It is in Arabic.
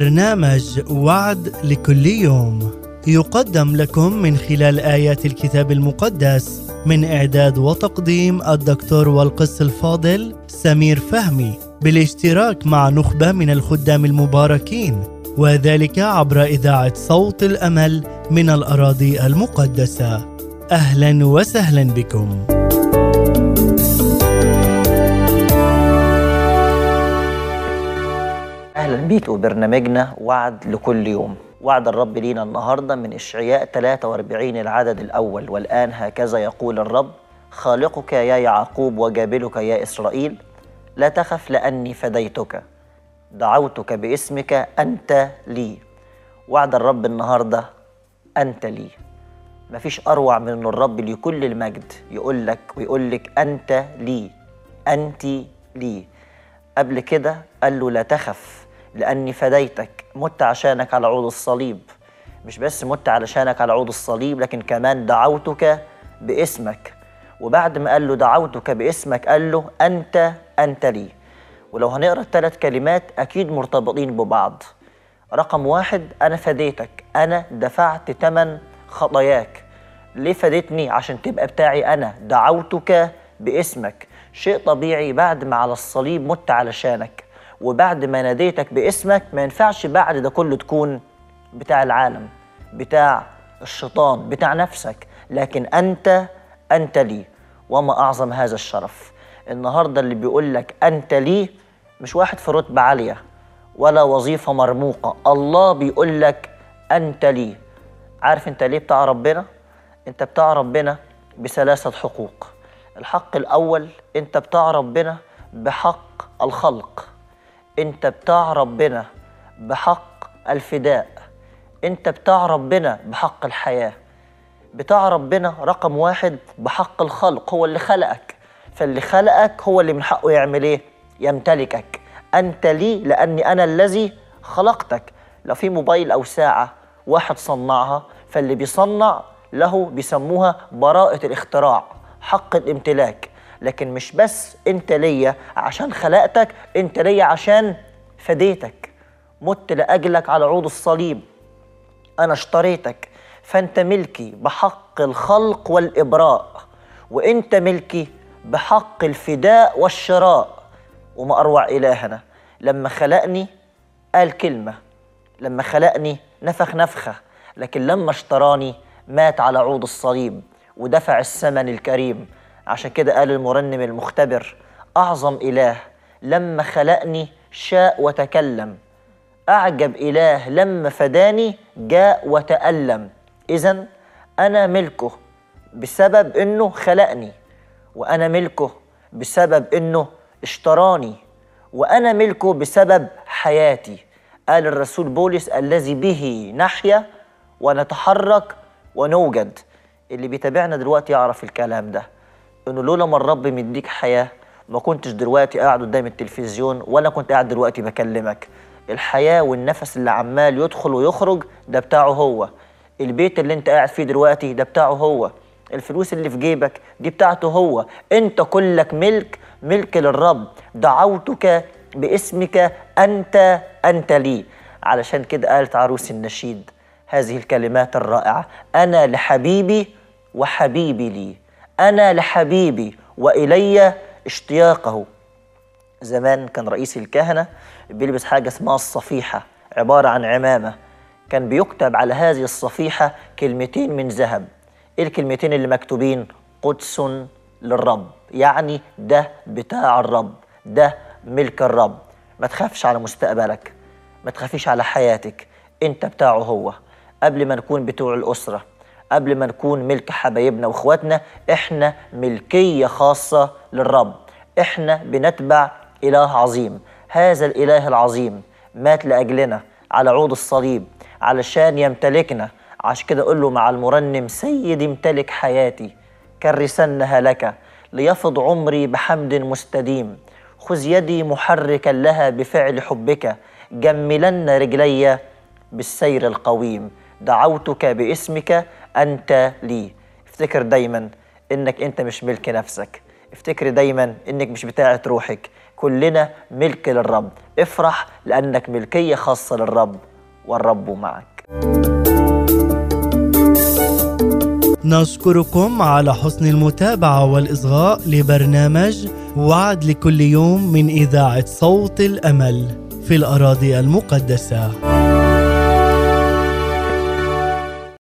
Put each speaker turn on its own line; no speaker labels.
برنامج وعد لكل يوم. يقدم لكم من خلال آيات الكتاب المقدس من إعداد وتقديم الدكتور والقس الفاضل سمير فهمي بالاشتراك مع نخبة من الخدام المباركين وذلك عبر إذاعة صوت الأمل من الأراضي المقدسة. أهلا وسهلا بكم.
أهلا بيك وبرنامجنا وعد لكل يوم. وعد الرب لينا النهارده من إشعياء 43 العدد الأول. والآن هكذا يقول الرب خالقك يا يعقوب وجابلك يا إسرائيل لا تخف لأني فديتك. دعوتك باسمك أنت لي. وعد الرب النهارده أنت لي. مفيش أروع من إن الرب لكل المجد يقول لك ويقول لك أنت لي أنت لي. قبل كده قال له لا تخف. لأني فديتك. مت عشانك على عود الصليب. مش بس مت علشانك على عود الصليب لكن كمان دعوتك باسمك. وبعد ما قال له دعوتك باسمك قال له أنت أنت لي. ولو هنقرأ الثلاث كلمات أكيد مرتبطين ببعض. رقم واحد أنا فديتك. أنا دفعت ثمن خطاياك. ليه فديتني؟ عشان تبقى بتاعي أنا. دعوتك باسمك. شيء طبيعي بعد ما على الصليب مت علشانك. وبعد ما ناديتك باسمك ما ينفعش بعد ده كله تكون بتاع العالم بتاع الشيطان بتاع نفسك. لكن أنت أنت لي. وما أعظم هذا الشرف. النهارده اللي بيقول لك أنت لي مش واحد في رتبة عالية ولا وظيفة مرموقة. الله بيقول لك أنت لي. عارف أنت ليه بتاع ربنا؟ أنت بتاع ربنا بثلاثة حقوق. الحق الأول أنت بتاع ربنا بحق الخلق. انت بتاع ربنا بحق الفداء. انت بتاع ربنا بحق الحياة. بتاع ربنا رقم واحد بحق الخلق هو اللي خلقك. فاللي خلقك هو اللي من حقه يعمل إيه؟ يمتلكك. انت لي لاني أنا الذي خلقتك. لو في موبايل أو ساعة واحد صنعها فاللي بيصنع له بيسموها براءة الاختراع حق الامتلاك. لكن مش بس انت ليا عشان خلقتك انت ليا عشان فديتك. مت لأجلك على عود الصليب. أنا اشتريتك. فأنت ملكي بحق الخلق والإبراء وأنت ملكي بحق الفداء والشراء. وما أروع إلهنا. لما خلقني قال كلمة. لما خلقني نفخ نفخة. لكن لما اشتراني مات على عود الصليب. ودفع الثمن الكريم. عشان كده قال المرنم المختبر أعظم إله لما خلقني شاء وتكلم. أعجب إله لما فداني جاء وتألم. اذا أنا ملكه بسبب إنه خلقني وأنا ملكه بسبب إنه اشتراني وأنا ملكه بسبب حياتي قال الرسول بولس الذي به نحيا ونتحرك ونوجد. اللي بيتابعنا دلوقتي يعرف الكلام ده. انه لولا ما الرب مديك حياة ما كنتش دلوقتي قاعد قدام التلفزيون ولا كنت قاعد دلوقتي بكلمك. الحياة والنفس اللي عمال يدخل ويخرج ده بتاعه هو. البيت اللي انت قاعد فيه دلوقتي ده بتاعه هو. الفلوس اللي في جيبك دي بتاعته هو. انت كلك ملك ملك للرب. دعوتك باسمك انت انت لي. علشان كده قالت عروس النشيد هذه الكلمات الرائعة. أنا لحبيبي وحبيبي لي. أنا لحبيبي وإلي اشتياقه. زمان كان رئيس الكهنة بيلبس حاجة اسمها الصفيحة عبارة عن عمامة. كان بيكتب على هذه الصفيحة كلمتين من ذهب. إيه الكلمتين اللي مكتوبين؟ قدس للرب يعني ده بتاع الرب ده ملك الرب. ما تخافش على مستقبلك ما تخافيش على حياتك أنت بتاعه هو. قبل ما نكون بتوع الأسرة قبل ما نكون ملك حبايبنا واخواتنا إحنا ملكية خاصة للرب. إحنا بنتبع إله عظيم. هذا الإله العظيم مات لأجلنا على عود الصليب علشان يمتلكنا. عشان كده أقول له مع المرنم سيدي امتلك حياتي كرسنها لك ليفض عمري بحمد مستديم. خذ يدي محركا لها بفعل حبك جملن رجلي بالسير القويم. دعوتك باسمك أنت لي. افتكر دايما إنك أنت مش ملك نفسك. افتكر دايما إنك مش بتاعه روحك. كلنا ملك للرب. افرح لأنك ملكية خاصة للرب والرب معك.
نشكركم على حسن المتابعة والإصغاء لبرنامج وعد لكل يوم من إذاعة صوت الأمل في الأراضي المقدسة.